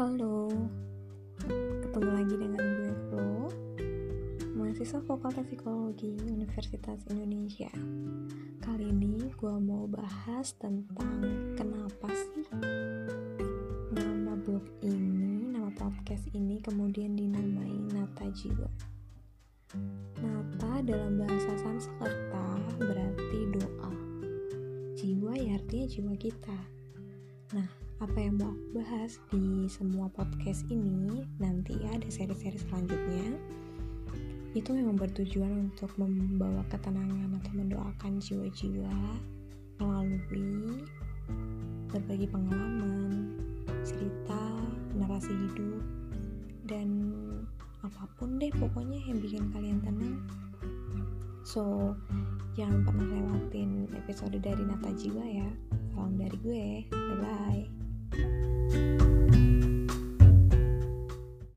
Halo, ketemu lagi dengan gue Flo, mahasiswa Fakultas Psikologi Universitas Indonesia. Kali ini gue mau bahas tentang kenapa sih nama blog ini, nama podcast ini kemudian dinamai Nata Jiwa. Nata dalam bahasa Sanskerta berarti doa. Jiwa ya artinya jiwa kita. Nah, apa yang mau aku bahas di semua podcast ini nanti ya ada seri-seri selanjutnya itu memang bertujuan untuk membawa ketenangan atau mendoakan jiwa-jiwa melalui berbagi pengalaman, cerita, narasi hidup, dan apa pun deh pokoknya yang bikin kalian tenang. So, jangan pernah lewatin episode dari Nata Jiwa ya. Salam dari gue.